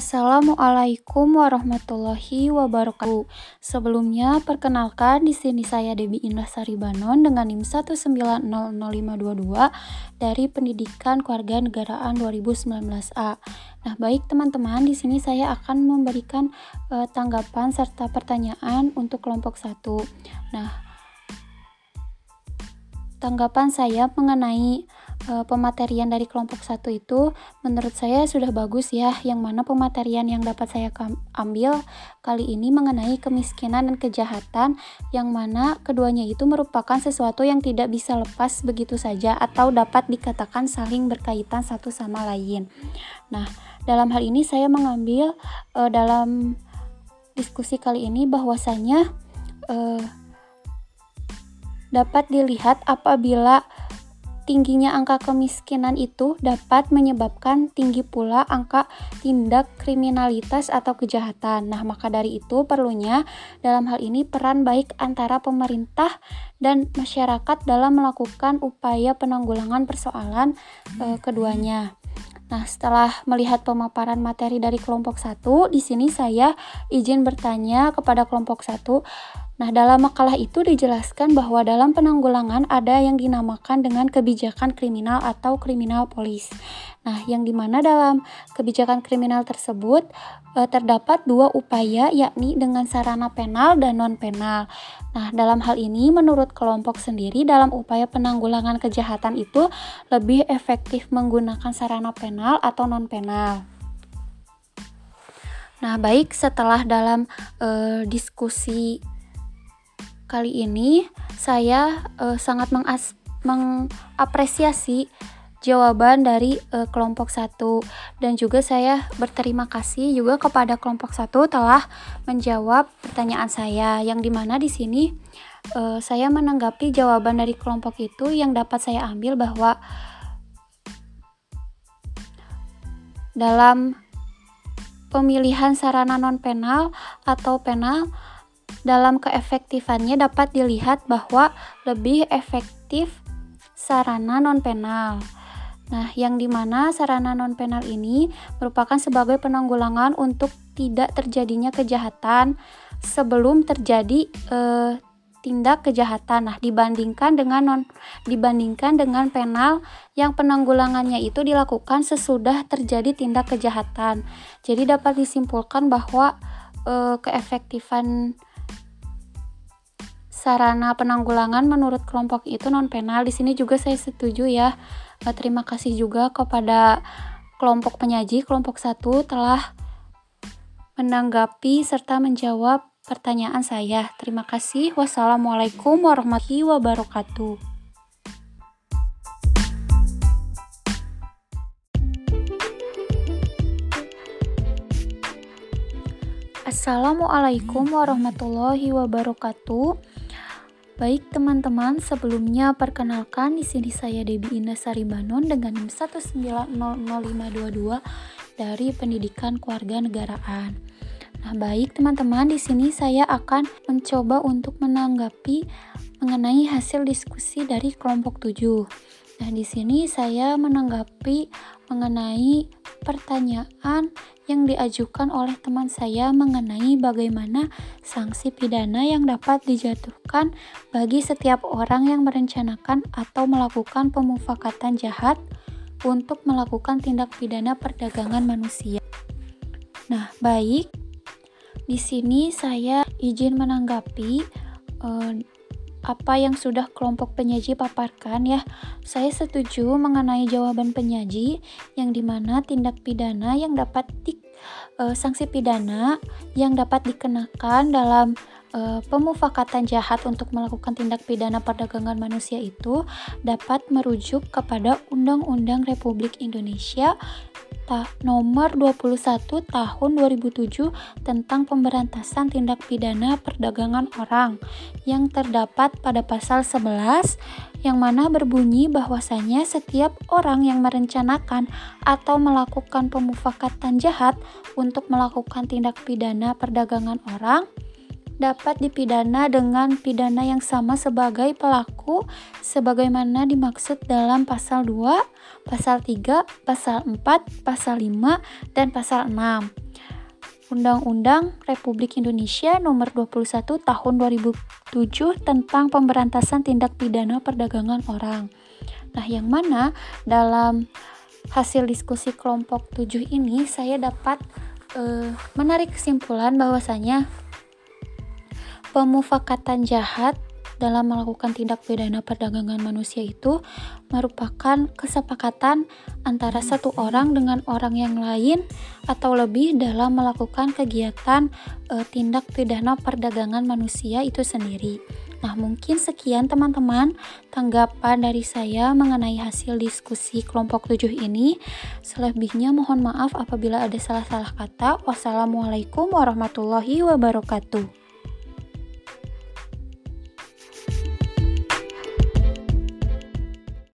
Assalamualaikum warahmatullahi wabarakatuh. Sebelumnya, perkenalkan di sini saya Debi Indah Saribanon dengan NIM 1900522 dari Pendidikan Kewarganegaraan 2019A. Nah, baik teman-teman, di sini saya akan memberikan uh, tanggapan serta pertanyaan untuk kelompok 1. Nah, tanggapan saya mengenai e, pematerian dari kelompok satu itu menurut saya sudah bagus ya yang mana pematerian yang dapat saya ambil kali ini mengenai kemiskinan dan kejahatan yang mana keduanya itu merupakan sesuatu yang tidak bisa lepas begitu saja atau dapat dikatakan saling berkaitan satu sama lain. Nah, dalam hal ini saya mengambil e, dalam diskusi kali ini bahwasanya e, dapat dilihat apabila tingginya angka kemiskinan itu dapat menyebabkan tinggi pula angka tindak kriminalitas atau kejahatan. Nah, maka dari itu perlunya dalam hal ini peran baik antara pemerintah dan masyarakat dalam melakukan upaya penanggulangan persoalan e, keduanya. Nah, setelah melihat pemaparan materi dari kelompok satu, di sini saya izin bertanya kepada kelompok satu, Nah, dalam makalah itu dijelaskan bahwa dalam penanggulangan ada yang dinamakan dengan kebijakan kriminal atau kriminal polis. Nah, yang di mana dalam kebijakan kriminal tersebut e, terdapat dua upaya yakni dengan sarana penal dan non-penal. Nah, dalam hal ini menurut kelompok sendiri dalam upaya penanggulangan kejahatan itu lebih efektif menggunakan sarana penal atau non-penal. Nah, baik setelah dalam e, diskusi Kali ini saya uh, sangat mengas mengapresiasi jawaban dari uh, kelompok satu. Dan juga saya berterima kasih juga kepada kelompok satu telah menjawab pertanyaan saya yang di mana di sini uh, saya menanggapi jawaban dari kelompok itu yang dapat saya ambil bahwa dalam pemilihan sarana non penal atau penal dalam keefektifannya dapat dilihat bahwa lebih efektif sarana non-penal. Nah, yang di mana sarana non-penal ini merupakan sebagai penanggulangan untuk tidak terjadinya kejahatan sebelum terjadi eh, tindak kejahatan. Nah, dibandingkan dengan non dibandingkan dengan penal yang penanggulangannya itu dilakukan sesudah terjadi tindak kejahatan. Jadi dapat disimpulkan bahwa eh, keefektifan sarana penanggulangan menurut kelompok itu non penal. Di sini juga saya setuju ya. Eh, terima kasih juga kepada kelompok penyaji kelompok satu telah menanggapi serta menjawab pertanyaan saya. Terima kasih. Wassalamualaikum warahmatullahi wabarakatuh. Assalamualaikum warahmatullahi wabarakatuh. Baik teman-teman, sebelumnya perkenalkan di sini saya Debi Indah Saribanon dengan NIM 1900522 dari Pendidikan Kewarganegaraan. Nah, baik teman-teman, di sini saya akan mencoba untuk menanggapi mengenai hasil diskusi dari kelompok 7. Nah, di sini saya menanggapi mengenai pertanyaan yang diajukan oleh teman saya mengenai bagaimana sanksi pidana yang dapat dijatuhkan bagi setiap orang yang merencanakan atau melakukan pemufakatan jahat untuk melakukan tindak pidana perdagangan manusia. Nah, baik. Di sini saya izin menanggapi eh, apa yang sudah kelompok penyaji paparkan ya. Saya setuju mengenai jawaban penyaji yang di mana tindak pidana yang dapat di, e, sanksi pidana yang dapat dikenakan dalam e, pemufakatan jahat untuk melakukan tindak pidana perdagangan manusia itu dapat merujuk kepada Undang-Undang Republik Indonesia nomor 21 tahun 2007 tentang pemberantasan tindak pidana perdagangan orang yang terdapat pada pasal 11 yang mana berbunyi bahwasanya setiap orang yang merencanakan atau melakukan pemufakatan jahat untuk melakukan tindak pidana perdagangan orang dapat dipidana dengan pidana yang sama sebagai pelaku sebagaimana dimaksud dalam pasal 2, pasal 3, pasal 4, pasal 5, dan pasal 6. Undang-Undang Republik Indonesia Nomor 21 Tahun 2007 tentang pemberantasan tindak pidana perdagangan orang. Nah, yang mana dalam hasil diskusi kelompok 7 ini saya dapat uh, menarik kesimpulan bahwasanya pemufakatan jahat dalam melakukan tindak pidana perdagangan manusia itu merupakan kesepakatan antara satu orang dengan orang yang lain atau lebih dalam melakukan kegiatan e, tindak pidana perdagangan manusia itu sendiri. Nah, mungkin sekian teman-teman tanggapan dari saya mengenai hasil diskusi kelompok 7 ini. Selebihnya mohon maaf apabila ada salah-salah kata. Wassalamualaikum warahmatullahi wabarakatuh.